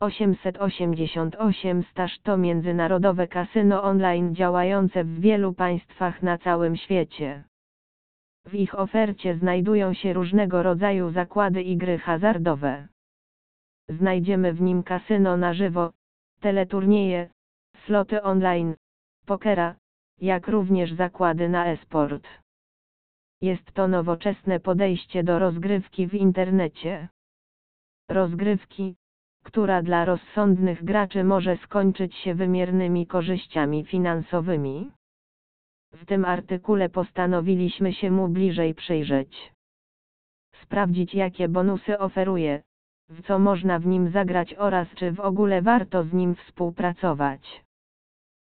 888 Staż to międzynarodowe kasyno online działające w wielu państwach na całym świecie. W ich ofercie znajdują się różnego rodzaju zakłady i gry hazardowe. Znajdziemy w nim kasyno na żywo, teleturnieje, sloty online, pokera, jak również zakłady na esport. Jest to nowoczesne podejście do rozgrywki w internecie. Rozgrywki, która dla rozsądnych graczy może skończyć się wymiernymi korzyściami finansowymi. W tym artykule postanowiliśmy się mu bliżej przyjrzeć. Sprawdzić jakie bonusy oferuje, w co można w nim zagrać oraz czy w ogóle warto z nim współpracować.